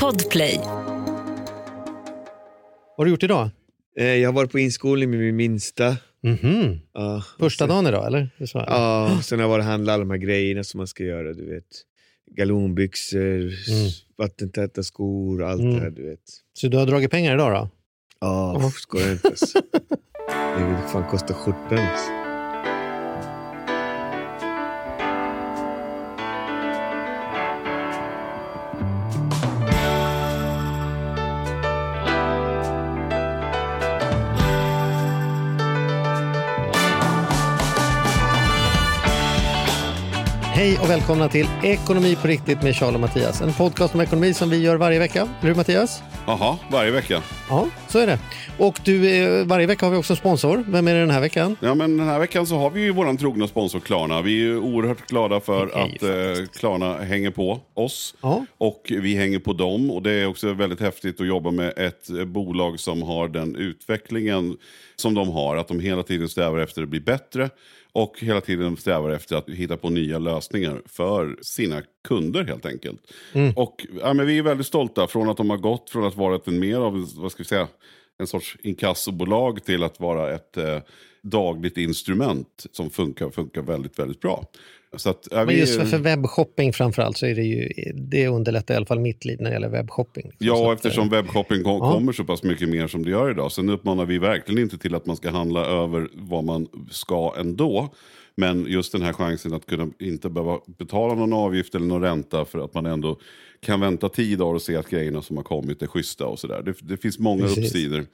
Podplay. Vad har du gjort idag? Eh, Jag har varit på inskolning med min minsta. Mhm. Ja, Första dagen idag, eller? Ja, sen har jag varit och handlat alla de här grejerna som man ska göra. Du vet. Galonbyxor, s- vattentäta skor, allt Mm. det här. Du vet. Så du har dragit pengar idag då? Ja, skojar inte alltså. Det fan kosta skjortan. Välkomna till Ekonomi på riktigt med Charles och Mattias. En podcast om ekonomi som vi gör varje vecka. Eller hur Mattias? Jaha, varje vecka. Ja, så är det. Och du, eh, varje vecka har vi också sponsor. Vem är det den här veckan? Ja, men den här veckan så har vi ju våran trogna sponsor Klarna. Vi är ju oerhört glada för ju att eh, Klarna hänger på oss. Ja. Och vi hänger på dem. Och det är också väldigt häftigt att jobba med ett eh, bolag som har den utvecklingen som de har. Att de hela tiden strävar efter att bli bättre. Och hela tiden strävar efter att hitta på nya lösningar för sina kunder helt enkelt. Och ja, men vi är väldigt stolta från att de har gått från att vara ett mer av, vad ska vi säga, en sorts inkassobolag till att vara ett eh, dagligt instrument som funkar, funkar väldigt, väldigt bra. Så att, ja, Men just för, för webbshopping framförallt så är det ju, det underlättar i alla fall mitt liv när det gäller webbshopping. liksom. Så Ja, att, eftersom eh, webbshopping kom, ja. kommer så pass mycket mer som det gör idag. Sen uppmanar vi verkligen inte till att man ska handla över vad man ska ändå. Men just den här chansen att kunna inte behöva betala någon avgift eller någon ränta för att man ändå kan vänta tio dagar och se att grejerna som har kommit är schyssta och sådär. Det, det finns många Precis. uppsidor.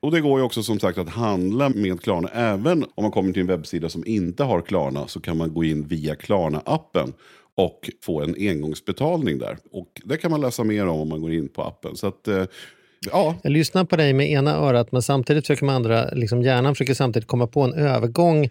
Och det går ju också som sagt att handla med Klarna. Även om man kommer till en webbsida som inte har Klarna så kan man gå in via Klarna-appen och få en engångsbetalning där. Och det kan man läsa mer om om man går in på appen. Så att, eh, ja, Jag lyssnar på dig med ena örat men samtidigt försöker man andra, liksom hjärnan försöker samtidigt komma på en övergång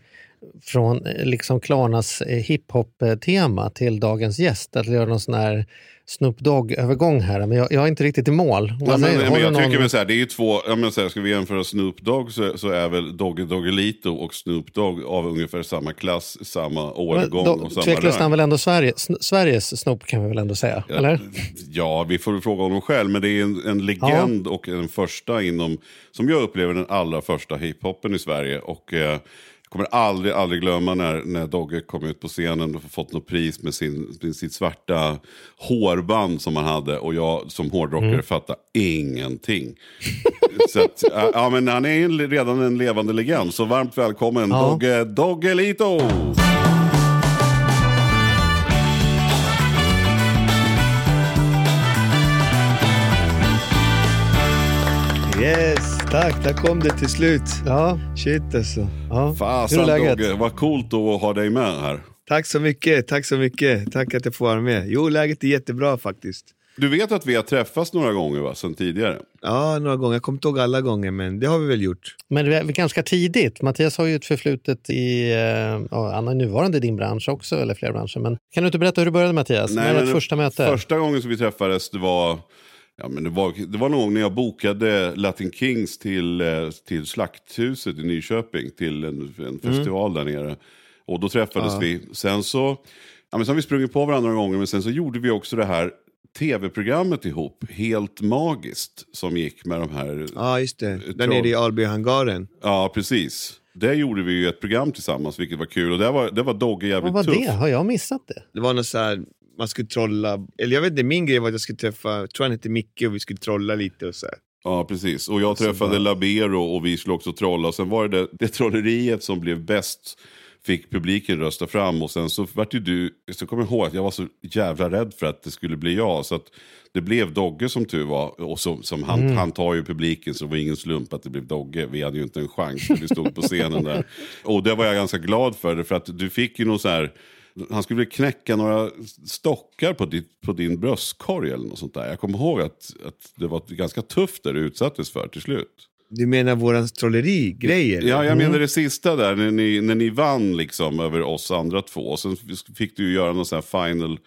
från eh, liksom Klarnas eh, hiphop-tema till dagens gäst. Att göra någon sån här Snoop Dogg-övergång här. Men jag, jag är inte riktigt i mål. Ja, men, men du jag någon- tycker väl så här, det är ju två, jag menar så här, ska vi jämföra Snoop Dogg så, så är väl Dogge Doggelito och Snoop Dogg av ungefär samma klass, samma Men årgång då- och samma Tveklöst han väl ändå Sverige, sn- Sveriges Snoop kan vi väl ändå säga? Eller? Ja, vi får fråga honom själv, men det är en, en legend och en första inom, som jag upplever den allra första hiphopen i Sverige. Och eh, kommer aldrig, aldrig glömma när, när Dogge kom ut på scenen och fått något pris med, sin, med sitt svarta hårband som han hade. Och jag som hårdrockare Mm. fattade ingenting. så att, ja, men han är redan en levande legend, så varmt välkommen Ja. Dogge Doggelito! Tack. Där kom det till slut. Ja. Shit alltså. ja. Fasen? Dogge, vad coolt att ha dig med här. Tack så mycket, tack så mycket. Tack att jag får vara med. Jo, läget är jättebra faktiskt. Du vet att vi har träffats några gånger va, sen tidigare? Ja, några gånger. Jag kommer inte ihåg alla gånger, men det har vi väl gjort. Men det är ganska tidigt. Mattias har ju ett förflutet i, eh, ja, han är nuvarande i din bransch också, eller flera branscher. Men kan du inte berätta hur det började Mattias? När var men första möte? Första gången som vi träffades det var, ja, men det var, det var någon gång när jag bokade Latin Kings till, eh, till Slakthuset i Nyköping, till en, en festival där nere. Och då träffades Ja. vi. Sen så, ja, men så har vi sprungit på varandra några gånger, men sen så gjorde vi också det här tv-programmet ihop, Helt magiskt, som gick med de här Ja, just det. Där Troll. nere i Albyhangaren. Ja, precis. Där gjorde vi ju ett program tillsammans, vilket var kul. Och det var, det var Dogge jävligt Vad var tuff. det? Har jag missat det? Det var något så här, man skulle trolla, eller jag vet inte, min grej var att jag skulle träffa, jag tror han hette Micke och vi skulle trolla lite och så här. Ja, precis. Och jag träffade bara- Labero och vi skulle också trolla. Och sen var det det, det trolleriet som blev bäst fick publiken rösta fram. Och sen så vart ju du, så kommer jag ihåg att jag var så jävla rädd för att det skulle bli jag. Så att det blev Dogge som tur var. Och som, som han, han tar ju publiken så det var ingen slump att det blev Dogge. Vi hade ju inte en chans när vi stod på scenen där. Och det var jag ganska glad för. För att du fick ju någon så här... Han skulle knäcka några stockar på, ditt, på din bröstkorg eller något sånt där. Jag kommer ihåg att, att det var ganska tufft där du utsattes för till slut. Du menar våran trolleri-grejer? Ja, jag menar det sista där, när ni, när ni vann liksom över oss andra två. Och sen fick du göra någon sån här final,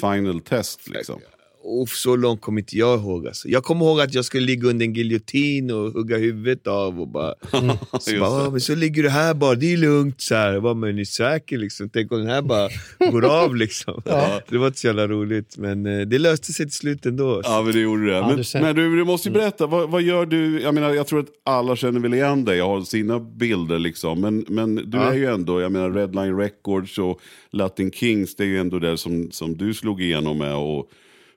final test liksom. Och så långt kommer inte jag ihåg. Alltså. Jag kommer ihåg att jag skulle ligga under en giljotin och hugga huvudet av. Och bara, så, Just bara, det. "Ah, men så ligger du här bara, det är lugnt. Så här. Jag bara, men är ni säker? Liksom? Tänk om den här bara går av. Liksom. Ja. Det var inte så jävla roligt, men eh, det löste sig till slut ändå. Ja, men det gjorde det. Ja, men du men du, du måste ju berätta, vad, vad gör du? Jag menar, jag tror att alla känner väl igen dig, jag har sina bilder liksom. Men, men du Ja. är ju ändå, jag menar Redline Records och Latin Kings, det är ju ändå det som, som du slog igenom med. Och,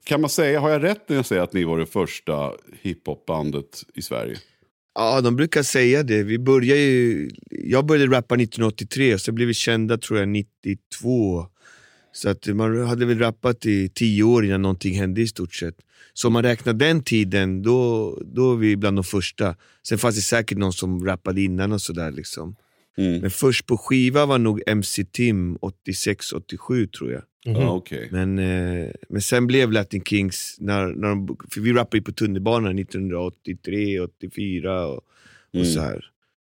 kan man säga, har jag rätt när jag säger att ni var det första hiphopbandet i Sverige? Ja, de brukar säga det. Vi började ju, jag började rappa 1983 och så blev vi kända tror jag 92. Så att man hade väl rappat i tio år innan någonting hände i stort sett. Så om man räknar den tiden, då, då är vi bland de första. Sen fanns det säkert någon som rappade innan och sådär. Liksom. Mm. Men först på skiva var nog MC Tim 86-87 tror jag. Mhm. Ja, okej. Men, eh, men sen blev Latin Kings, när, när de, för vi rappade ju på tunnelbanan 1983, 84 och, och Mm. så här.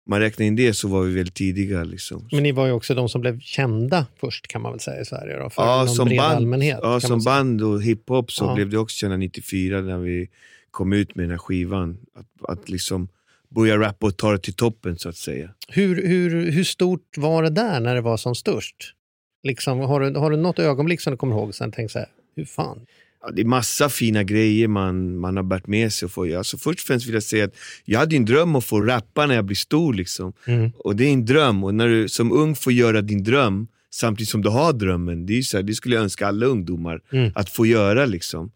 Man räknar in det så var vi väldigt tidiga. Liksom. Men ni var ju också de som blev kända först kan man väl säga i Sverige då, för Ja, som bred band, allmänhet. ja, som säga. band och hiphop så Ja. blev det också kända 94 när vi kom ut med den här skivan. Att, att liksom börja rappa och ta det till toppen så att säga. Hur, hur, hur stort var det där när det var som störst? Liksom, har, du, har du något ögonblick som du kommer ihåg sen tänkt så här, hur fan? Ja, det är massa fina grejer man, man har bärt med sig. Få, alltså först och främst vill jag säga att jag hade en dröm att få rappa när jag blir stor. Liksom. Mm. Och det är en dröm och när du som ung får göra din dröm samtidigt som du har drömmen, det, är så här, det skulle jag önska alla ungdomar Mm. att få göra. Liksom.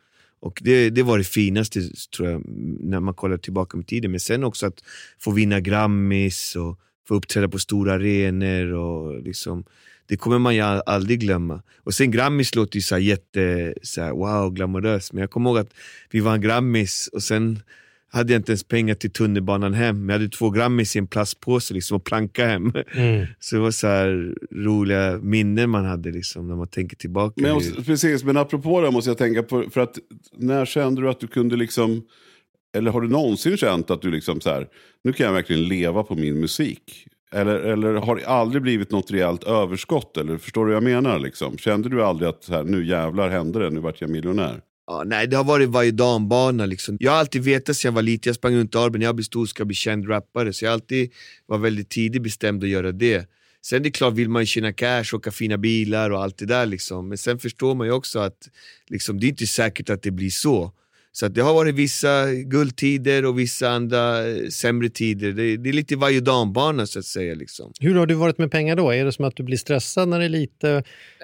Och det, det var det finaste tror jag, när man kollar tillbaka med tiden. Men sen också att få vinna Grammis och få uppträda på stora arenor. Och liksom, det kommer man ju aldrig glömma. Och sen Grammis låter ju så här jätte, så här, wow, glamoröst. Men jag kommer ihåg att vi vann Grammis och sen hade jag inte ens pengar till tunnelbanan hem. Men jag hade två Grammis i en plastpåse liksom, och planka hem. Mm. Så det var så här roliga minnen man hade liksom, när man tänker tillbaka. Men, måste, precis, men apropå det måste jag tänka på, för att när kände du att du kunde liksom, eller har du någonsin känt att du liksom så här, nu kan jag verkligen leva på min musik? Eller, eller har det aldrig blivit något rejält överskott? Eller förstår du vad jag menar? Liksom? Kände du aldrig att så här, nu jävlar hände det, nu vart jag miljonär? Ja, nej, det har varit varje dambana liksom. Jag har alltid vetat sedan jag var liten, jag sprang runt i Arben, jag blir stor ska bli känd rappare. Så jag har alltid var väldigt tidigt bestämd att göra det. Sen det är klart, vill man tjäna cash, åka fina bilar och allt det där liksom. Men sen förstår man ju också att liksom, det är inte säkert att det blir så. Så det har varit vissa guldtider och vissa andra eh, sämre tider. Det, det är lite varje dambana så att säga. Liksom. Hur har du varit med pengar då? Är det som att du blir stressad när det är lite?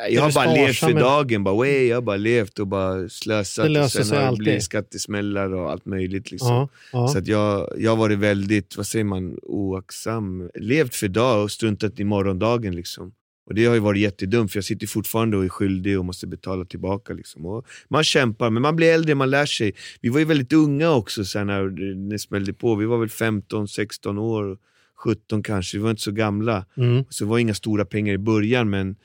Jag har bara levt för med- dagen, bara, way, jag har bara levt och bara slösat. Det löser och sen sig har alltid. blivit skattesmällar och allt möjligt. Liksom. Ja, ja. Så att jag, jag har varit väldigt, vad säger man, oaktsam. Levt för dag och struntat i morgondagen. Liksom. Och det har ju varit jättedumt för jag sitter fortfarande och är skyldig och måste betala tillbaka. Liksom. Man kämpar, men man blir äldre, man lär sig. Vi var ju väldigt unga också sen när det- smällde på. Vi var väl 15, 16 år, 17 kanske. Vi var inte så gamla. Mm. Så det var inga stora pengar i början men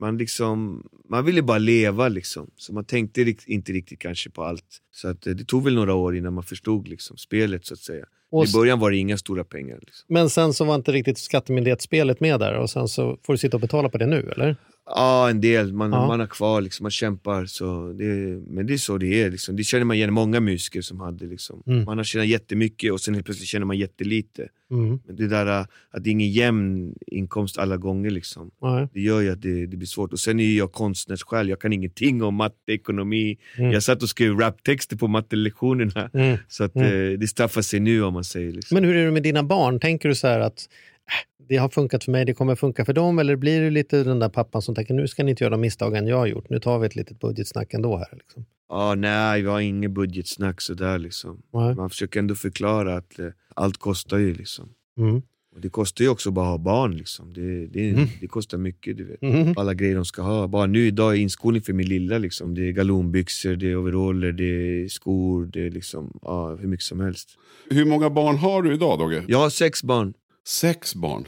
man, liksom, man ville bara leva liksom. Så man tänkte inte riktigt kanske på allt. Så att, eh, det tog väl några år innan man förstod liksom, spelet så att säga. Och I början var det inga stora pengar. Liksom. Men sen så var inte riktigt skattemyndighetsspelet med där och sen så får du sitta och betala på det nu eller? Ja, en del. Man, Ja. man har kvar, liksom, man kämpar. Så det, men det är så det är. Liksom. Det känner man igen många musiker som hade. Liksom. Mm. Man har tjänat jättemycket och sen helt plötsligt tjänar man jättelite. Mm. Men det där äh, att det är ingen jämn inkomst alla gånger. Liksom. Det gör ju att det, det blir svårt. Och sen är jag konstnärssjäl, jag kan ingenting om matte, ekonomi. Mm. Jag satt och skrev raptexter på mattelektionerna. Mm. Så att, Mm. eh, det straffar sig nu om man säger. Liksom. Men hur är det med dina barn? Tänker du så att äh, det har funkat för mig, det kommer funka för dem? Eller blir du lite den där pappan som tänker nu ska ni inte göra de misstagen jag har gjort, nu tar vi ett litet budgetsnack ändå här. Liksom. Ja, nej, vi har inget budgetsnack sådär. Liksom. Nej. Man försöker ändå förklara att eh, allt kostar ju. Liksom. Mm. Och det kostar ju också bara att ha barn. Liksom. Det, det, Mm. det kostar mycket. Du vet. Mm. Alla grejer de ska ha. Bara nu idag är inskolning för min lilla. Liksom. Det är galonbyxor, det är overaller, det är skor, det är liksom, ja, hur mycket som helst. Hur många barn har du idag Dogge? Jag har sex barn. Sex barn?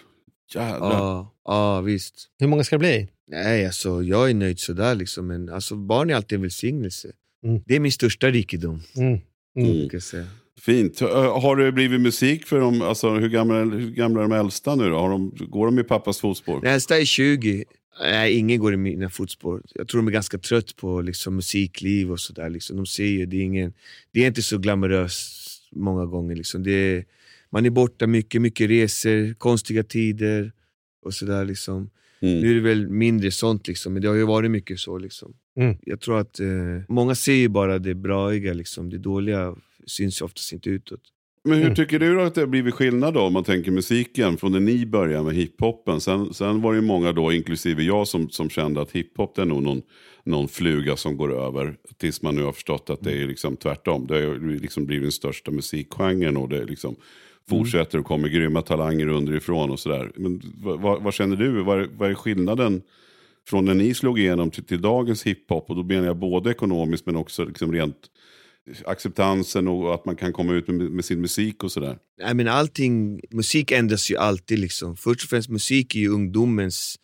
Jävlar. Ja, ja visst. Hur många ska det bli? Nej, alltså, jag är nöjd sådär. Liksom. Men alltså, barn är alltid en välsignelse. Mm. Det är min största rikedom. Mm. Mm. Ska jag säga. Fint. Har det blivit musik för dem? Alltså, hur, gamla, hur gamla är de äldsta nu då? Har de, går de i pappas fotspår? Den äldsta är 20. Nej, ingen går i mina fotspår. Jag tror de är ganska trött på liksom, musikliv och sådär. Liksom. De ser ju, det är, ingen, det är inte så glamoröst många gånger. Liksom. Det är, man är borta mycket, mycket resor, konstiga tider och sådär. Liksom. Mm. Nu är det väl mindre sånt, liksom, men det har ju varit mycket så. Liksom. Mm. Jag tror att eh, många ser ju bara det braiga, liksom. det dåliga syns ju oftast inte utåt. Men hur Mm. tycker du då att det har blivit skillnad då om man tänker musiken från när ni började med hiphopen? Sen, sen var det ju många då, inklusive jag, som, som kände att hiphop det är nog någon, någon fluga som går över. Tills man nu har förstått att det är liksom tvärtom. Det har liksom blivit den största musikgenren och det liksom fortsätter och kommer grymma talanger underifrån och sådär. Men vad, vad, känner du? Vad, är- vad är skillnaden från när ni slog igenom till, till dagens hiphop? Och då menar jag både ekonomiskt men också liksom rent acceptansen och att man kan komma ut med, med sin musik och sådär. I mean, allting, musik ändras ju alltid. Liksom. Först och främst musik är ju ungdomens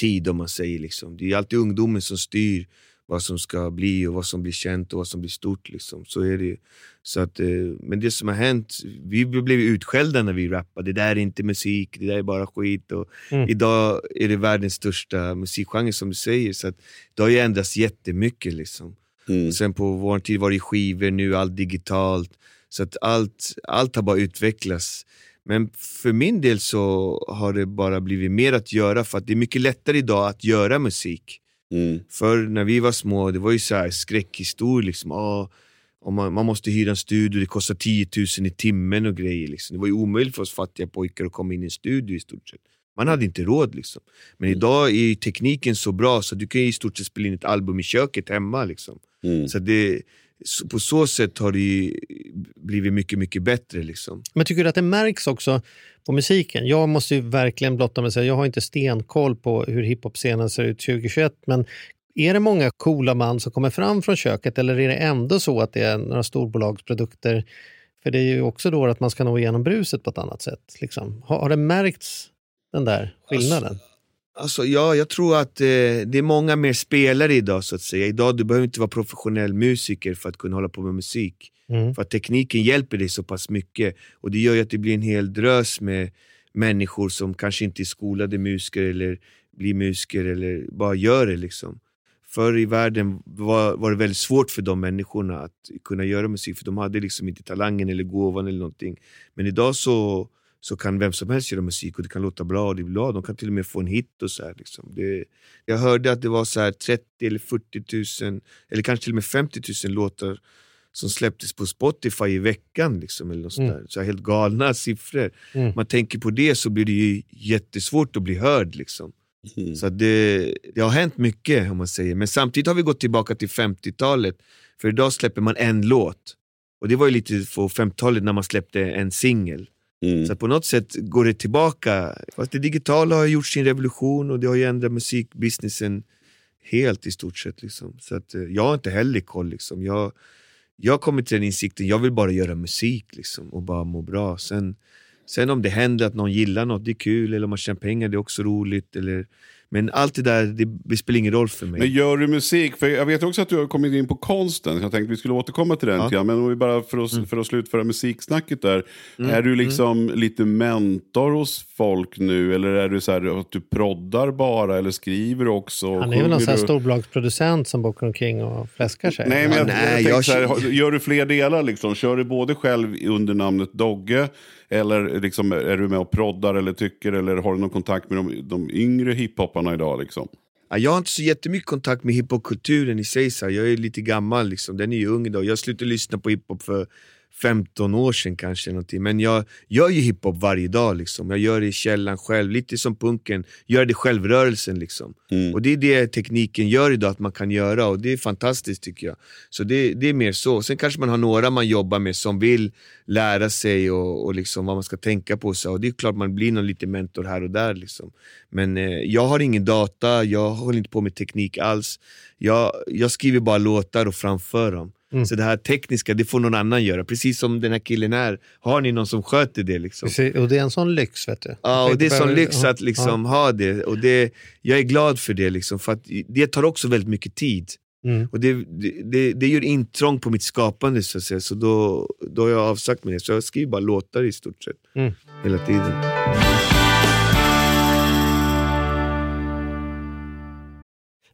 tid om man säger. Liksom. Det är alltid ungdomen som styr vad som ska bli och vad som blir känt och vad som blir stort. Liksom. Så är det ju. så att, eh, Men det som har hänt, vi blev utskällda när vi rappade. Det där är inte musik, det där är bara skit. Och Mm. Idag är det världens största musikgenre som du säger. Så att det har ju ändrats jättemycket. Liksom. Mm. Sen på vår tid var det skivor, nu allt digitalt. Så att allt, allt har bara utvecklats. Men för min del så har det bara blivit mer att göra för att det är mycket lättare idag att göra musik. Mm. För när vi var små, det var ju så här skräckhistorier. Liksom. Ah, om man, man måste hyra en studio, det kostar 10 000 i timmen och grejer. Liksom. Det var ju omöjligt för oss fattiga pojkar att komma in i en studio i stort sett. Man hade inte råd. Liksom. Men idag är tekniken så bra så du kan ju i stort sett spela in ett album i köket hemma. Liksom. Mm. Så det, så på så sätt har det ju blivit mycket, mycket bättre. Liksom. Men tycker du att det märks också på musiken? Jag måste ju verkligen blotta mig och säga, jag har inte stenkoll på hur hiphop-scenen ser ut 2021, men är det många coola man som kommer fram från köket eller är det ändå så att det är några storbolagsprodukter? För det är ju också då att man ska nå igenom bruset på ett annat sätt. Liksom. Har, har det märkts den där skillnaden? Alltså, ja, jag tror att eh, det är många mer spelare idag så att säga. Idag du behöver inte vara professionell musiker för att kunna hålla på med musik. Mm. För att tekniken hjälper dig så pass mycket. Och det gör ju att det blir en hel drös med människor som kanske inte är skolade musiker eller blir musiker eller bara gör det. liksom. Förr i världen var, var det väldigt svårt för de människorna att kunna göra musik för de hade liksom inte talangen eller gåvan eller någonting. Men idag så, så kan vem som helst göra musik och det kan låta bra och det bra. De kan till och med få en hit och så här, liksom. det, Jag hörde att det var så här 30 eller 40 000 eller kanske till och med 50 000 låtar som släpptes på Spotify i veckan. Liksom, eller något Mm. där. Så helt galna siffror. Mm. Man tänker på det så blir det ju jättesvårt att bli hörd. Liksom. Mm. Så det, det har hänt mycket om man säger. Men samtidigt har vi gått tillbaka till 50-talet. För idag släpper man en låt. Och det var ju lite på 50-talet när man släppte en singel. Mm. Så på något sätt går det tillbaka. Fast det digitala har gjort sin revolution och det har ju ändrat musikbusinessen helt i stort sett. Liksom. Så att, eh, jag har inte heller koll. Liksom. Jag, jag kommer till den insikten, jag vill bara göra musik liksom, och bara må bra. Sen, sen om det händer att någon gillar något, det är kul. Eller om man tjänar pengar, det är också roligt. Eller, men allt det där, det, det spelar ingen roll för mig. Men gör du musik? För jag vet också att du har kommit in på konsten. Jag tänkte vi skulle återkomma till den. Ja. Men om vi bara för att, för att slutföra musiksnacket där. Mm. Är du liksom lite mentor hos folk nu? Eller är du så här att du proddar bara? Eller skriver också? Han är väl någon Sjunger sån här du? storbolagsproducent som åker omkring och fläskar sig? Nej, men jag, Nej, jag jag- så här, gör du fler delar liksom? Kör du både själv under namnet Dogge? Eller liksom, är du med och proddar eller tycker? Eller har du någon kontakt med de, de yngre hiphopparna idag? Liksom? Ja, Jag har inte så jättemycket kontakt med hiphopkulturen i sig. Så. Jag är lite gammal, liksom. den är ju ung idag. Jag slutade lyssna på hiphop för 15 år sedan kanske. Någonting. Men jag gör ju hiphop varje dag. Liksom. Jag gör det i källan själv, lite som punken. Gör det självrörelsen. Liksom. Mm. Och det är det tekniken gör idag att man kan göra och det är fantastiskt tycker jag. Så det, det är mer så. Sen kanske man har några man jobbar med som vill lära sig och, och liksom vad man ska tänka på. Så. Och det är klart man blir någon liten mentor här och där. Liksom. Men eh, jag har ingen data, jag håller inte på med teknik alls. Jag, jag skriver bara låtar och framför dem. Mm. Så det här tekniska, det får någon annan göra. Precis som den här killen är. Har ni någon som sköter det? Liksom? Precis, Och det är en sån lyx, vet du. Ja, och det är sån Behöver- lyx att liksom ha det. Och det. Jag är glad för det, liksom, för det tar också väldigt mycket tid. Ja. Mm. Och det, det, det, det gör intrång på mitt skapande, så, att säga. så då, då har jag avsagt mig det. Så jag skriver bara låtar i stort sett, Mm. hela tiden.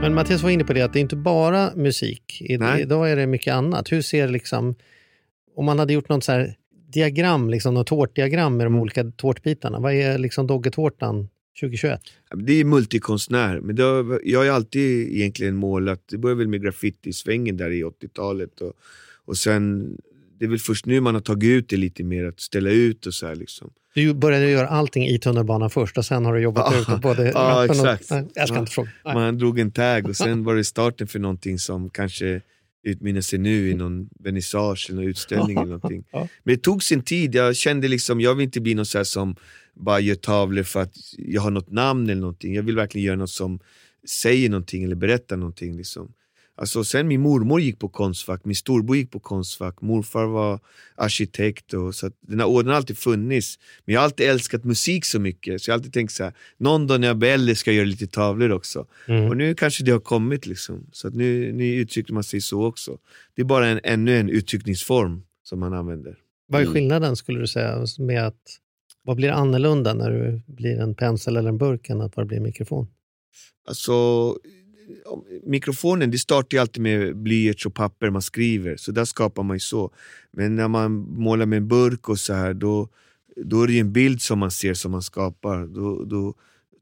Men Mattias var inne på det att det är inte bara musik. Nej. idag är det mycket annat. Hur ser liksom, om man hade gjort något så här diagram, liksom något tårtdiagram med de Mm. olika tårtbitarna. Vad är liksom Doggetårtan 2021? Det är multikonstnär, men har, jag har alltid egentligen målat, det började väl med graffiti-svängen där i 80-talet och, och sen, det är väl först nu man har tagit ut det lite mer, att ställa ut och så här liksom. Du började göra allting i tunnelbanan först och sen har du jobbat Ja. ut och både och... exakt. Nej, jag ska Ja. inte fråga. Nej. Man drog en tag och sen var det starten för någonting som kanske utmynnar sig nu i någon vernissage eller utställning eller någonting. Men det tog sin tid, jag kände liksom, jag vill inte bli någon så som bara gör tavlor för att jag har något namn eller någonting. Jag vill verkligen göra något som säger någonting eller berättar någonting. Liksom. Alltså, sen min mormor gick på Konstfack, min storbror gick på Konstfack, morfar var arkitekt. Och, så att den här ådran har alltid funnits. Men jag har alltid älskat musik så mycket, så jag har alltid tänkt så här, någon dag när jag blir äldre ska jag göra lite tavlor också. Mm. Och nu kanske det har kommit, liksom. så att nu, nu uttrycker man sig så också. Det är bara en, ännu en uttryckningsform som man använder. Vad är Mm. skillnaden skulle du säga med att, vad blir annorlunda när du blir en pensel eller en burk än att bara bli en mikrofon? Alltså, mikrofonen, det startar ju alltid med blyerts och papper man skriver, så där skapar man ju så. Men när man målar med en burk och så här, då, då är det ju en bild som man ser som man skapar. Då, då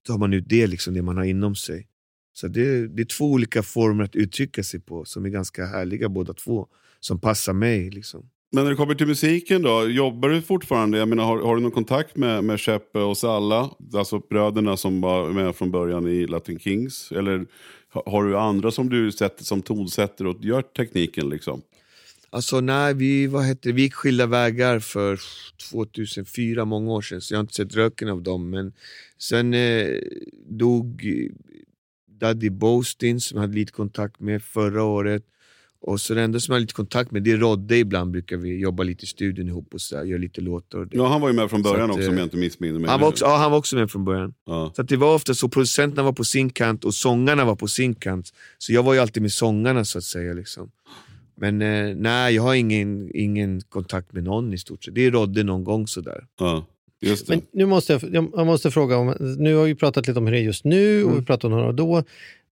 tar man ut det, liksom, det man har inom sig. Så det, det är två olika former att uttrycka sig på som är ganska härliga båda två, som passar mig. Liksom. Men när det kommer till musiken då, jobbar du fortfarande? Jag menar, har, har du någon kontakt med, med Cheppe och Salla? Alltså bröderna som var med från början i Latin Kings? Eller har du andra som du sätter som tonsätter och gör tekniken liksom? Alltså nej, vi, vad heter det, vi gick skilda vägar för 2004, många år sedan, så jag har inte sett röken av dem. Men sen eh, dog Daddy Boastin som jag hade lite kontakt med förra året. Och så det enda som jag har lite kontakt med det är Rodde ibland, brukar vi jobba lite i studion ihop och så där, göra lite låtar. Ja, han var ju med från början att, också om eh, jag inte missminner mig. han, var också, ja, han var också med från början. Ja. Så att det var ofta så, producenterna var på sin kant och sångarna var på sin kant. Så jag var ju alltid med sångarna så att säga. Liksom. Men eh, nej, jag har ingen, ingen kontakt med någon i stort sett. Det är Rodde någon gång sådär. Ja. Men nu måste jag, jag måste fråga, om, nu har vi pratat lite om hur det är just nu och vi pratat om några då.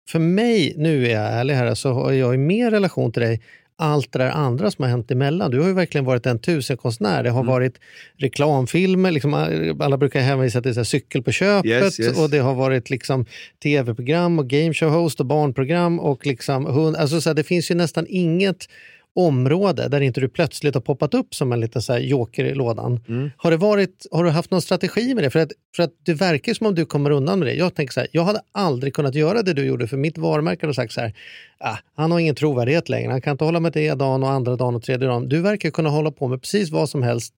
För mig, nu är jag ärlig här, så har jag ju mer relation till dig allt det där andra som har hänt emellan. Du har ju verkligen varit en tusenkonstnär. Det har varit reklamfilmer, liksom, alla brukar hänvisa till så cykel på köpet Yes, yes. och det har varit liksom tv-program och gameshow-host och barnprogram. Och liksom, hund, alltså, så här, det finns ju nästan inget område där inte du plötsligt har poppat upp som en liten så joker i lådan. Har, det varit, har du haft någon strategi med det? För att, för att det verkar som om du kommer undan med det. Jag tänker så här, jag hade aldrig kunnat göra det du gjorde för mitt varumärke hade sagt så här, ah, han har ingen trovärdighet längre, han kan inte hålla med det dagen och andra dagen och tredje dagen. Du verkar kunna hålla på med precis vad som helst,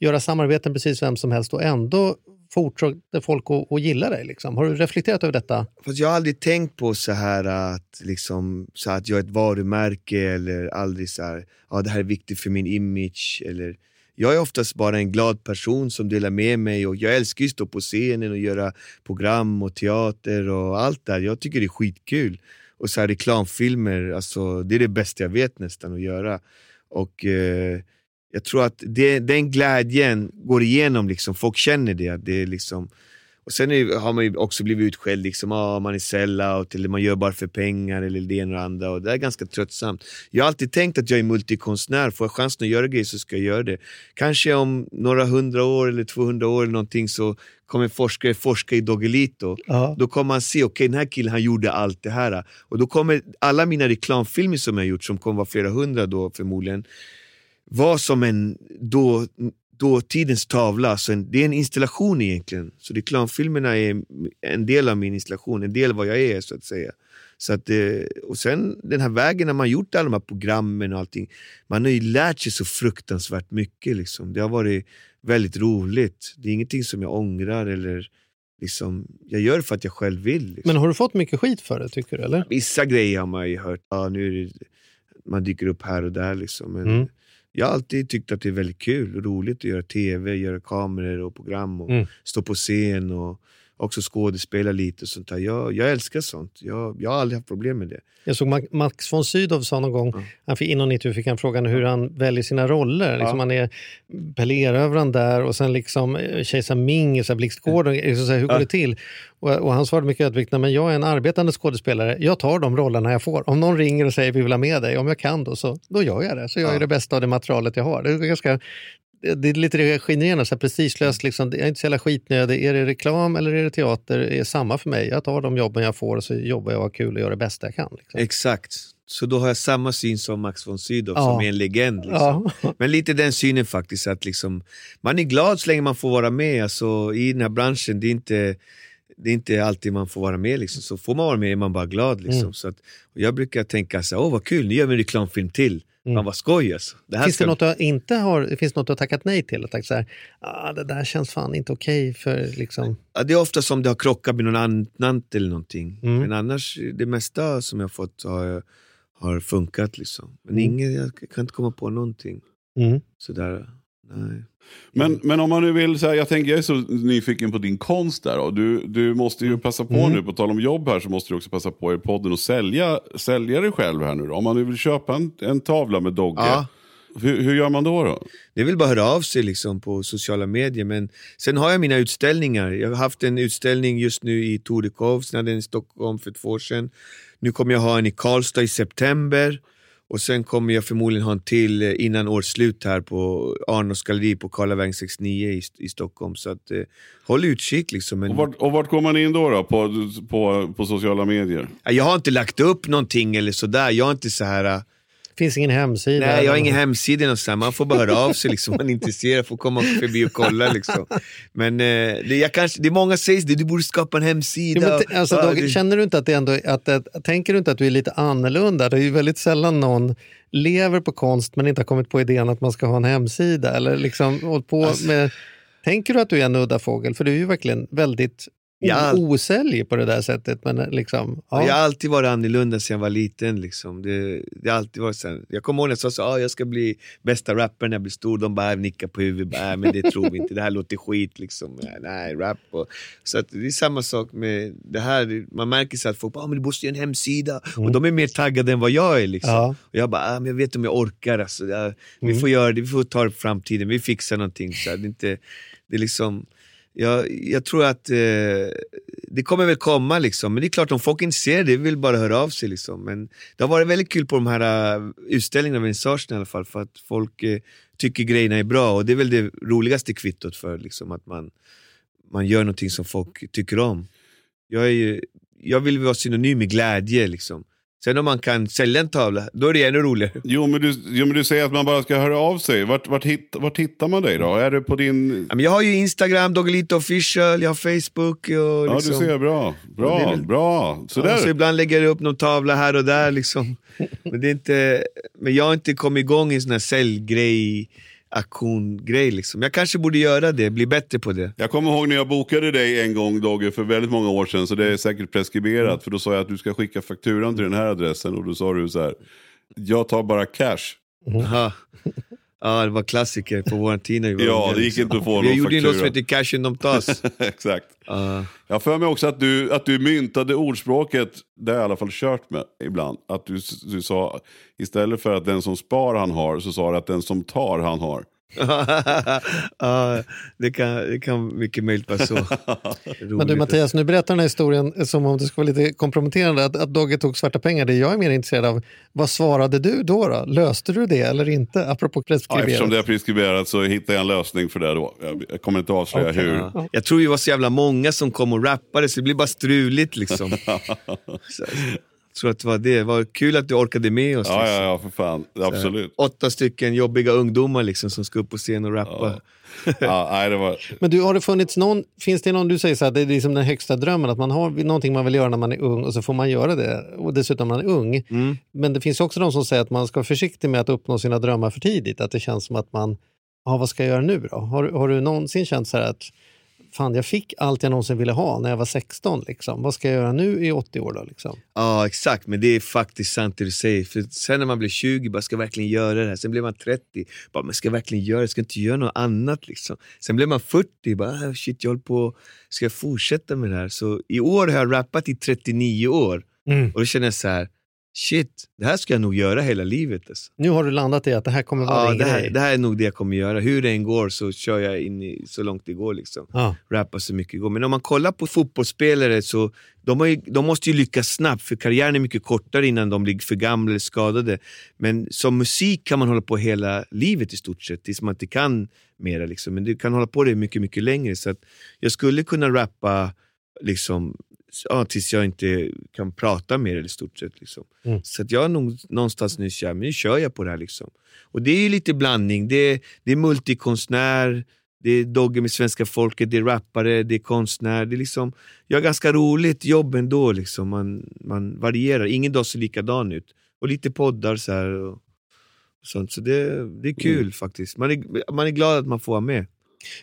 göra samarbeten precis vem som helst och ändå fortsatte folk att, att gilla dig? Liksom? Har du reflekterat över detta? Fast jag har aldrig tänkt på så här att, liksom, så att jag är ett varumärke eller aldrig så här, ja, det här är viktigt för min image. Eller, jag är oftast bara en glad person som delar med mig och jag älskar att stå på scenen och göra program och teater och allt där. Jag tycker det är skitkul. Och så här reklamfilmer, alltså, det är det bästa jag vet nästan att göra. Och eh, jag tror att det, den glädjen går igenom, liksom. folk känner det. det är liksom, och sen är, har man också blivit utskälld, liksom, ah, man är sellout eller man gör bara för pengar eller det ena och det andra. Och det är ganska tröttsamt. Jag har alltid tänkt att jag är multikonstnär, får jag chansen att göra grejer så ska jag göra det. Kanske om några hundra år eller 200 år eller någonting så kommer forskare forska i Doggelito. Ja. Då kommer man se, okej okay, den här killen han gjorde allt det här. Och då kommer alla mina reklamfilmer som jag gjort, som kommer vara flera hundra då förmodligen, vara som en då, dåtidens tavla. Så en, det är en installation egentligen. Så reklamfilmerna är en del av min installation, en del av vad jag är så att säga. Så att, och sen den här vägen när man gjort alla de här programmen och allting. Man har ju lärt sig så fruktansvärt mycket. Liksom. Det har varit väldigt roligt. Det är ingenting som jag ångrar eller liksom, jag gör det för att jag själv vill. Liksom. Men har du fått mycket skit för det tycker du? Eller? Vissa grejer har man ju hört. Ja, nu det, man dyker upp här och där. Liksom. Men mm. Jag har alltid tyckt att det är väldigt kul och roligt att göra tv, göra kameror och program och mm. stå på scen och också skådespela lite och sånt där. Jag, jag älskar sånt. Jag, jag har aldrig haft problem med det. Jag såg Max von Sydow sa någon gång, ja. han fick, inom 90 fick han frågan hur han väljer sina roller. Liksom ja. Han är Pelé-rövaren där och sen liksom eh, Kejsar Ming i Blixtgården. Liksom hur går ja. det till? Och, och, han svarade mycket ödmjukt, men jag är en arbetande skådespelare. Jag tar de rollerna jag får. Om någon ringer och säger vi vill ha med dig, om jag kan då, så då gör jag det. Så jag är det bästa av det materialet jag har. Det är ganska det är lite generande, så prestigelöst. Liksom. Jag är inte så jävla skitnödig. Är det reklam eller är det teater? Det är samma för mig. Jag tar de jobben jag får och så jobbar jag och har kul och gör det bästa jag kan. Liksom. Exakt. Så då har jag samma syn som Max von Sydow ja. som är en legend. Liksom. Ja. Men lite den synen faktiskt, att liksom, man är glad så länge man får vara med. Alltså, I den här branschen, det är inte, det är inte alltid man får vara med. Liksom. Så får man vara med är man bara glad. Liksom. Mm. Så att, jag brukar tänka så åh vad kul, nu gör vi en reklamfilm till. Mm. Man var skoj alltså. Det finns, ska... det något du inte har, finns något du har tackat nej till? Och så här, ah, det där känns fan inte okej okay för liksom... Ja, det är ofta som det har krockat med någon annan eller någonting. Mm. Men annars, det mesta som jag fått har, har funkat liksom. Men mm. inget, jag kan inte komma på någonting. Mm. Sådär, nej. Men, men om man nu vill, så här, jag tänker jag är så nyfiken på din konst där. Du, du måste ju passa på mm. nu, på tal om jobb här, så måste du också passa på i podden och sälja, sälja dig själv här nu då. Om man nu vill köpa en, en tavla med Dogge. Ja. Hur, hur, gör man då? då? Det väl bara höra av sig liksom på sociala medier. Men sen har jag mina utställningar. Jag har haft en utställning just nu i Torekov, sen hade en i Stockholm för två år sedan. Nu kommer jag ha en i Karlstad i september. Och sen kommer jag förmodligen ha en till eh, innan års slut här på Arnos galleri på Karlavägen 69 i, i Stockholm. Så att, eh, håll utkik. Liksom. Men... Och, vart, och vart går man in då, då på, på, på sociala medier? Jag har inte lagt upp någonting eller sådär. Jag har inte så här eh, finns ingen hemsida? Nej, jag har ingen hemsida någonstans. Man får bara höra av sig liksom, om man är intresserad. får komma förbi och kolla. Liksom. Men eh, det, jag kanske, det är många som säger det, du borde skapa en hemsida. Ja, alltså, då, känner du inte att det ändå, att, att, tänker du inte att du är lite annorlunda? Det är ju väldigt sällan någon lever på konst men inte har kommit på idén att man ska ha en hemsida. Eller liksom, på alltså. med, tänker du att du är en udda fågel? För du är ju verkligen väldigt jag osäljig på det där sättet. Men liksom, ja. Jag har alltid varit annorlunda sedan jag var liten. Liksom. Det, det alltid varit så jag kommer ihåg när jag sa att ah, jag ska bli bästa rapparen när jag blir stor. De bara nickar på huvudet. Äh, men det tror vi inte, det här låter skit. Liksom. Nej, rap. Och, så att det är samma sak med det här. Man märker sig att folk bara, ah, men du måste göra en hemsida. Mm. Och de är mer taggade än vad jag är. Liksom. Ja. Och jag bara, ah, men jag vet om jag orkar. Alltså. Jag, vi mm. får göra det, vi får ta det på framtiden. Vi fixar någonting. Så det, är inte, det är liksom jag, jag tror att eh, det kommer väl komma liksom, men det är klart om folk är intresserade, vill bara höra av sig liksom. Men det har varit väldigt kul på de här uh, utställningarna, vernissagen i alla fall, för att folk uh, tycker grejerna är bra och det är väl det roligaste kvittot för liksom, att man, man gör någonting som folk tycker om. Jag, är ju, jag vill vara synonym med glädje liksom. Sen om man kan sälja en tavla, då är det ännu roligare. Jo men, du, jo, men du säger att man bara ska höra av sig. Vart, vart, hitt, vart hittar man dig då? Är det på din... Ja, men jag har ju Instagram, Doggelito official, jag har Facebook. Och ja, liksom... du ser. Bra. Bra. Väl... bra. Så, ja, så ibland lägger jag upp någon tavla här och där. Liksom. men, det är inte... men jag har inte kommit igång i en sån här säljgrej aktiongrej liksom. Jag kanske borde göra det, bli bättre på det. Jag kommer ihåg när jag bokade dig en gång Dogge för väldigt många år sedan. Så det är säkert preskriberat. För då sa jag att du ska skicka fakturan till den här adressen. Och då sa du så här. Jag tar bara cash. Aha. Ja, det var klassiker på vår tid när vi var Ja, det gick inte att få någon gjorde ju något som heter cash in tas. Exakt. Ja. Jag har för mig också att du, att du myntade ordspråket, det har jag i alla fall kört med ibland. Att du, du sa, istället för att den som spar han har, så sa du att den som tar han har. ja, det kan, det kan mycket möjligt vara så. Men du Mattias, nu berättar den här historien som om det skulle vara lite komprometterande att, att Dogge tog svarta pengar. Det jag är mer intresserad av, vad svarade du då? då? Löste du det eller inte? Apropå Ja, preskriberat. eftersom det är preskriberat så hittade jag en lösning för det då. Jag, jag kommer inte avslöja Okej. hur. Ja. Jag tror vi var så jävla många som kom och rappade så det blir bara struligt liksom. så, jag tror att det var det. Var kul att du orkade med oss. Ja, liksom. ja, ja, för fan. Absolut. Åtta stycken jobbiga ungdomar liksom, som ska upp på scen och rappa. Ja, nej, det var... Men du, har det funnits någon, finns det någon, du säger så här, det är liksom den högsta drömmen, att man har någonting man vill göra när man är ung och så får man göra det. Och dessutom när man är ung. Mm. Men det finns också de som säger att man ska vara försiktig med att uppnå sina drömmar för tidigt. Att det känns som att man, ja vad ska jag göra nu då? Har, har du någonsin känt så här att fan jag fick allt jag någonsin ville ha när jag var 16. Liksom. Vad ska jag göra nu i 80 år då? Liksom? Ja exakt, men det är faktiskt sant det du säger. För sen när man blir 20, bara ska jag verkligen göra det här. Sen blir man 30, bara men ska jag verkligen göra det? Ska jag inte göra något annat liksom? Sen blir man 40, bara ah, shit jag håller på, ska jag fortsätta med det här? Så i år har jag rappat i 39 år och då känner jag så här, shit, det här ska jag nog göra hela livet. Alltså. Nu har du landat i att det här kommer vara Ja, din det, här, grej. det här är nog det jag kommer göra. Hur det än går så kör jag in i, så långt det går. Liksom. Ja. Rappa så mycket det går. Men om man kollar på fotbollsspelare så de, ju, de måste ju lyckas snabbt för karriären är mycket kortare innan de blir för gamla eller skadade. Men som musik kan man hålla på hela livet i stort sett tills man inte kan mera. Liksom. Men du kan hålla på det mycket, mycket längre. Så jag skulle kunna rappa liksom, ja, tills jag inte kan prata mer i stort sett. Liksom. Mm. Så att jag är nog någonstans nu kär, men nu kör jag på det här. Liksom. Och det är ju lite blandning. Det är, det är multikonstnär, det är dogge med svenska folket, det är rappare, det är konstnär. Det är liksom, jag har ganska roligt jobb ändå. Liksom. Man, man varierar, ingen dag ser likadan ut. Och lite poddar så här. Och, och sånt. Så det, det är kul faktiskt. Man är, man är glad att man får vara med.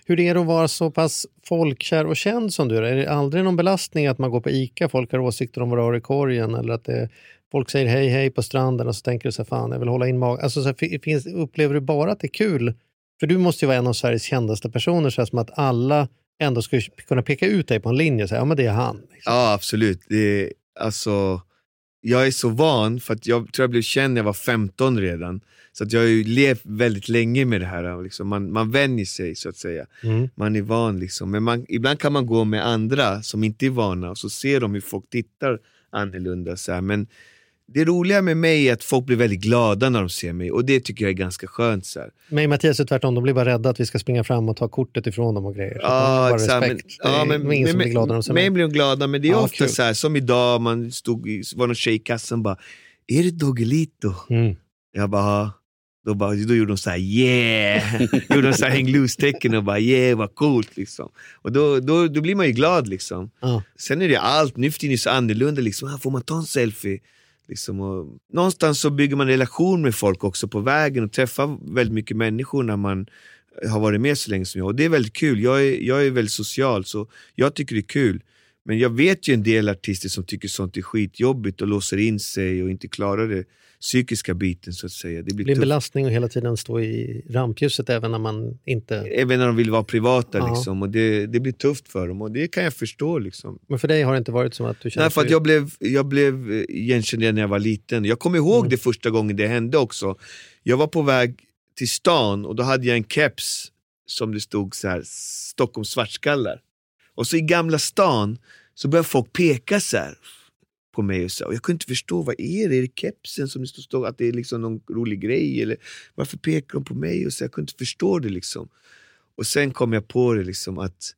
Hur är det att vara så pass folkkär och känd som du är? Är det aldrig någon belastning att man går på ICA, folk har åsikter om vad du har i korgen eller att det, folk säger hej hej på stranden och så tänker du så här, fan jag vill hålla in magen. Alltså, så här, finns, upplever du bara att det är kul? För du måste ju vara en av Sveriges kändaste personer så här, som att alla ändå skulle kunna peka ut dig på en linje och säga ja men det är han. Liksom. Ja, absolut. Det är, alltså, jag är så van, för att jag tror jag blev känd när jag var 15 redan. Så att jag har ju levt väldigt länge med det här. Liksom. Man, man vänjer sig så att säga. Mm. Man är van liksom. Men man, ibland kan man gå med andra som inte är vana och så ser de hur folk tittar annorlunda. Så här. Men det roliga med mig är att folk blir väldigt glada när de ser mig och det tycker jag är ganska skönt. Så här. Mig och Mattias är tvärtom, de blir bara rädda att vi ska springa fram och ta kortet ifrån dem och grejer. Ja, exakt. Men, respekt. det är ja, ingen som blir glad när de ser mig mig. blir de glada, men det är Ja, ofta kul. så här, som idag, man stod, var någon tjej i kassan bara Är det Doggelito? Mm. Jag bara, "Ja." då, bara, då gjorde de så här yeah, gjorde de så här häng loose-tecken och bara yeah vad coolt liksom. Och då, då, då blir man ju glad liksom. Ja. Sen är det allt, nu för tiden är det så annorlunda liksom, ah, får man ta en selfie? Liksom, och någonstans så bygger man relation med folk också på vägen och träffar väldigt mycket människor när man eh, har varit med så länge som jag. Och det är väldigt kul, jag är, jag är väldigt social så jag tycker det är kul. Men jag vet ju en del artister som tycker sånt är skitjobbigt och låser in sig och inte klarar det psykiska biten så att säga. Det Det blir blir en belastning att hela tiden stå i rampljuset även när man inte... Även när de vill vara privata Ja. liksom, och det, det blir tufft för dem och det kan jag förstå. Liksom. Men för dig har det inte varit som att du känner Nej, för att jag blev, jag blev eh, igenkänd redan när jag var liten. Jag kommer ihåg Mm. det första gången det hände också. Jag var på väg till stan och då hade jag en keps som det stod så här, Stockholm svartskallar. Och så i Gamla stan så började folk peka så här på mig och, så, och jag kunde inte förstå, vad är det? Är det kepsen som det står, står att det är liksom någon rolig grej? Eller varför pekar de på mig? Och så, jag kunde inte förstå det liksom. Och sen kom jag på det liksom att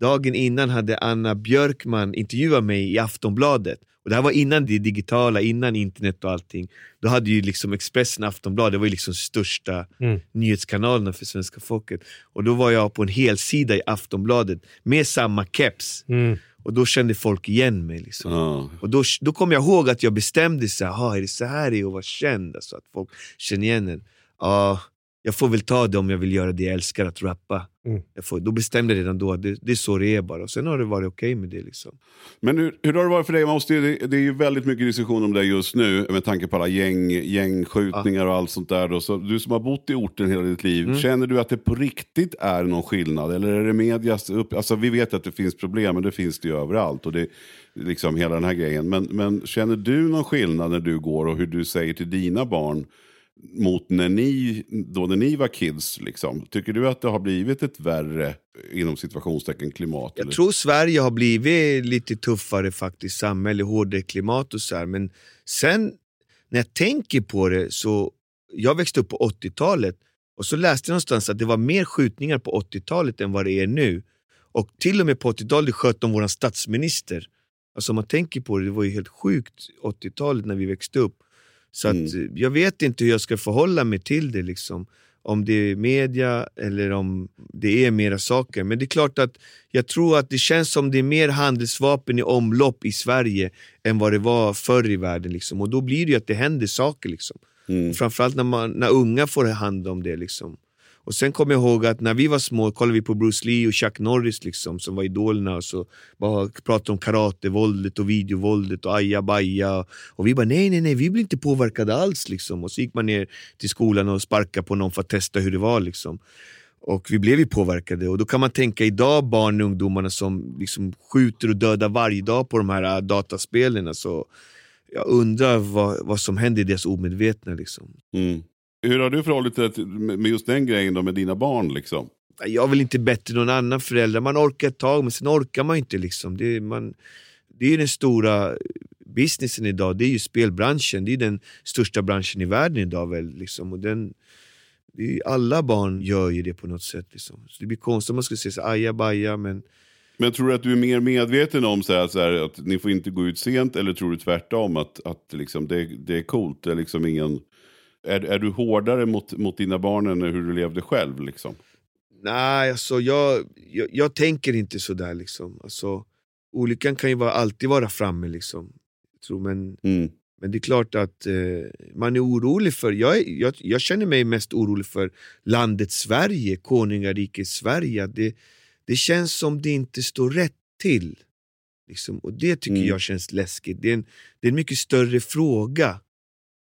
dagen innan hade Anna Björkman intervjuat mig i Aftonbladet. Och det här var innan det digitala, innan internet och allting. Då hade ju liksom Expressen och Aftonbladet, det var ju liksom största Mm. nyhetskanalerna för svenska folket. Och då var jag på en helsida i Aftonbladet med samma keps. Mm. Och då kände folk igen mig. Liksom. Ja. Och då, då kom jag ihåg att jag bestämde sig, aha, är det så här det är att vara känd? Alltså att folk känner igen en. Ja, jag får väl ta det om jag vill göra det jag älskar, att rappa. Mm. Jag får, då bestämde jag redan då att det, det är så det är bara. Och sen har det varit okej okay med det. Liksom. Men hur, hur har det varit för dig? Man måste, det, det är ju väldigt mycket diskussion om det just nu med tanke på alla gäng, gängskjutningar ja. och allt sånt där. Då. Så du som har bott i orten hela ditt liv, mm. känner du att det på riktigt är någon skillnad? Eller är det medias upp... Alltså vi vet att det finns problem, men det finns det ju överallt. Och det, liksom hela den här grejen. Men, men känner du någon skillnad när du går och hur du säger till dina barn mot när ni, då när ni var kids? Liksom. Tycker du att det har blivit ett värre, inom situationstecken, klimat? Jag eller? tror Sverige har blivit lite tuffare faktiskt, samhälle, hårdare klimat och så här. Men sen när jag tänker på det så, jag växte upp på 80-talet och så läste jag någonstans att det var mer skjutningar på 80-talet än vad det är nu. Och till och med på 80-talet sköt de vår statsminister. Alltså om man tänker på det, det var ju helt sjukt 80-talet när vi växte upp. Så att, mm. jag vet inte hur jag ska förhålla mig till det. Liksom. Om det är media eller om det är mera saker. Men det är klart att jag tror att det känns som det är mer handelsvapen i omlopp i Sverige än vad det var förr i världen. Liksom. Och då blir det ju att det händer saker. Liksom. Mm. Framförallt när, man, när unga får hand om det. Liksom. Och sen kommer jag ihåg att när vi var små kollade vi på Bruce Lee och Chuck Norris liksom, som var idolerna och så bara pratade om karatevåldet och videovåldet och aja baja. Och vi bara nej, nej, nej, vi blir inte påverkade alls. Liksom. Och så gick man ner till skolan och sparkade på någon för att testa hur det var. Liksom. Och vi blev ju påverkade. Och då kan man tänka idag barn och ungdomarna som liksom skjuter och dödar varje dag på de här äh, dataspelen. Så jag undrar vad, vad som händer i deras omedvetna. Liksom. Mm. Hur har du förhållit dig med just den grejen då med dina barn? Liksom? Jag är väl inte bättre än någon annan förälder. Man orkar ett tag, men sen orkar man inte. Liksom. Det, är, man, det är den stora businessen idag, det är ju spelbranschen. Det är den största branschen i världen idag. Väl, liksom. och den, alla barn gör ju det på något sätt. Liksom. Så det blir konstigt om man skulle säga så aja baja, men men tror du att du är mer medveten om så här, så här, att ni får inte gå ut sent eller tror du tvärtom att, att liksom det, det är coolt? Det är liksom ingen är, är du hårdare mot, mot dina barn än hur du levde själv? Liksom? Nej, alltså jag, jag, jag tänker inte sådär. Liksom. Alltså, olyckan kan ju vara, alltid vara framme. Liksom. tror, men, mm. men det är klart att eh, man är orolig för... Jag, jag, jag, känner mig mest orolig för landet Sverige, konungariket Sverige. Det, det känns som det inte står rätt till. Liksom. Och Det tycker mm. jag känns läskigt. Det är, en, det är en mycket större fråga.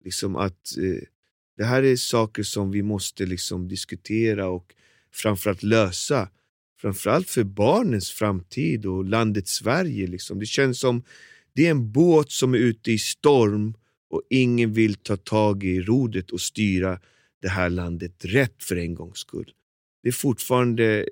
Liksom att eh, det här är saker som vi måste liksom diskutera och framförallt lösa. Framförallt för barnens framtid och landet Sverige. Liksom. Det känns som det är en båt som är ute i storm och ingen vill ta tag i rodret och styra det här landet rätt för en gångs skull. Det är fortfarande eh,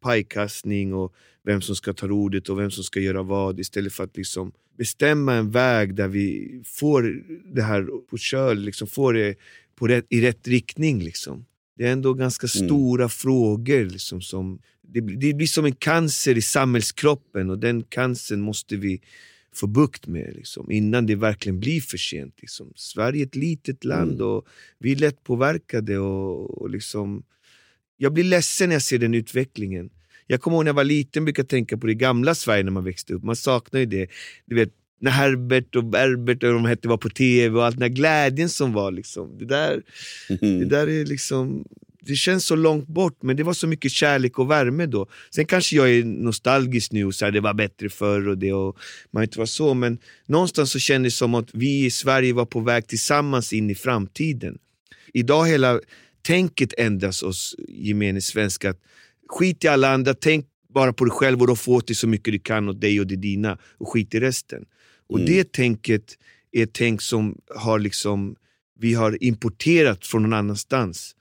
pajkastning och vem som ska ta rodret och vem som ska göra vad istället för att liksom bestämma en väg där vi får det här på köl, liksom får det på rätt, i rätt riktning. Liksom. Det är ändå ganska mm. stora mm. frågor. Liksom, som, det, det blir som en cancer i samhällskroppen och den cancern måste vi få bukt med liksom, innan det verkligen blir för sent. Liksom. Sverige är ett litet land mm. och vi är lätt påverkade. Och, och liksom, jag blir ledsen när jag ser den utvecklingen. Jag kommer ihåg när jag var liten brukade tänka på det gamla Sverige när man växte upp. Man saknar ju det. Du vet, när Herbert och Berbert och de hette var på tv och all den här glädjen som var. Liksom. Det, där, mm. det där är liksom det känns så långt bort, men det var så mycket kärlek och värme då. Sen kanske jag är nostalgisk nu och så här, det var bättre förr och det och man inte var så, men någonstans så kändes det som att vi i Sverige var på väg tillsammans in i framtiden. Idag hela tänket ändras hos gemene svensk. Att skit i alla andra, tänk bara på dig själv och då få till så mycket du kan åt dig och det dina och skit i resten. Och mm. det tänket är tänk som har liksom, vi har importerat från någon annanstans.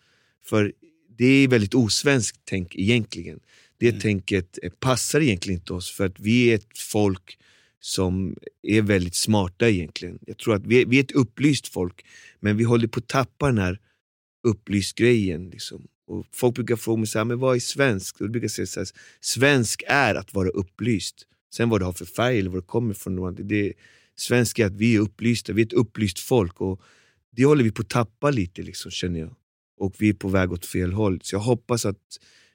För det är väldigt osvenskt tänk egentligen. Det mm. tänket passar egentligen inte oss för att vi är ett folk som är väldigt smarta egentligen. Jag tror att vi är, vi är ett upplyst folk, men vi håller på att tappa den här upplyst grejen. Liksom. Och folk brukar fråga mig så här, men vad är svensk? Och jag brukar säga så här, svensk är att vara upplyst. Sen vad det har för färg eller var det kommer ifrån. Det, svensk är att vi är upplysta, vi är ett upplyst folk. Och Det håller vi på att tappa lite liksom, känner jag. Och vi är på väg åt fel håll. Så jag hoppas att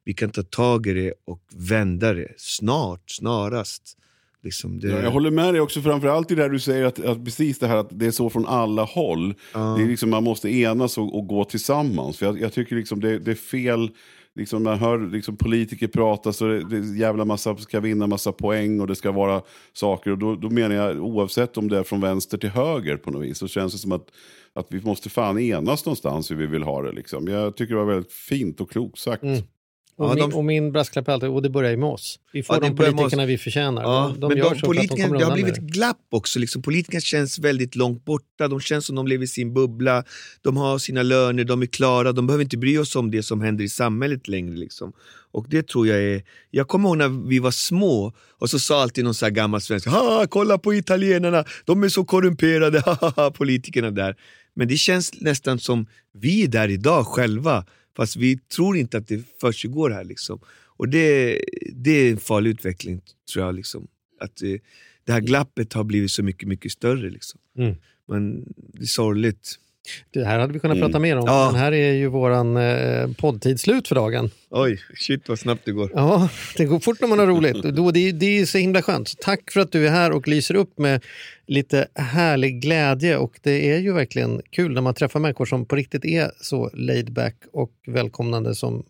vi kan ta tag i det och vända det snart, snarast. Liksom, det, Ja, jag håller med dig också, framförallt i det här du säger, att, att precis det här att det är så från alla håll. Det är liksom, man måste enas och, och gå tillsammans. För jag, jag tycker liksom det, det är fel, liksom, man hör liksom, politiker prata så det, det är jävla massa, ska vinna massa poäng och det ska vara saker. Och då, då menar jag, oavsett om det är från vänster till höger på något vis, så känns det som att, att vi måste fan enas någonstans hur vi vill ha det. Liksom. Jag tycker det var väldigt fint och klokt sagt. Mm. Och, Ja, min, de- och min brasklapp är alltid, och det börjar ju med oss. Vi får Ja, de politikerna oss. vi förtjänar. Ja, de de men gör de, så för att de kommer det har blivit ett glapp också. Liksom, politikerna känns väldigt långt borta. De känns som de lever i sin bubbla. De har sina löner, de är klara. De behöver inte bry oss om det som händer i samhället längre. Liksom. Och det tror jag är... Jag kommer ihåg när vi var små och så sa alltid någon så här gammal svensk ha kolla på italienarna, de är så korrumperade, politikerna där. Men det känns nästan som vi är där idag själva, fast vi tror inte att det försiggår här. Liksom. Och det, det är en farlig utveckling, tror jag. Liksom. Att eh, det här glappet har blivit så mycket, mycket större. Liksom. Mm. Men det är sorgligt. Det här hade vi kunnat Mm. prata mer om. Ja. Men här är ju våran eh, poddtid slut för dagen. Oj, shit vad snabbt det går. Ja, det går fort när man har roligt. Då, det, det är så himla skönt. Tack för att du är här och lyser upp med lite härlig glädje. Och det är ju verkligen kul när man träffar människor som på riktigt är så laid back och välkomnande som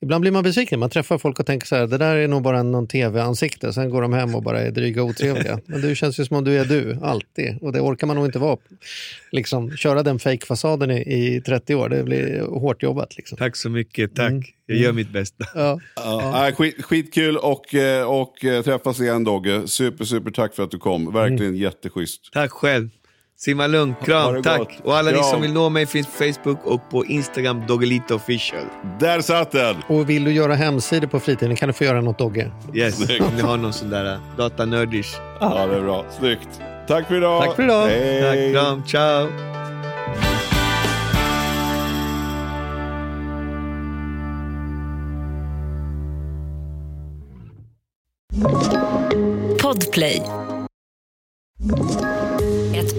Ibland blir man besviken. Man träffar folk och tänker så här, det där är nog bara någon tv-ansikte. Sen går de hem och bara är dryga och otrevliga. Men du känns ju som om du är du, alltid. Och det orkar man nog inte vara. Liksom, köra den fake-fasaden i, i 30 år, det blir hårt jobbat. Liksom. Tack så mycket, tack. Mm. Jag gör mitt bästa. Ja. Ja. Skit, skitkul och, eh, och eh, träffas igen Dogge. Super, super tack för att du kom. Verkligen jätteschysst. Tack själv. Simma lugnt, kram, tack. gott. Och alla ni som vill nå mig finns på Facebook och på Instagram, Doggelito official. Där satt den! Och vill du göra hemsidor på fritiden kan du få göra något Dogge. Yes, Snyggt. om ni har någon sån där uh, datanördish. Ja, det är bra. Snyggt. Tack för idag. Tack för idag. Hej. Tack, kram, ciao. Podplay.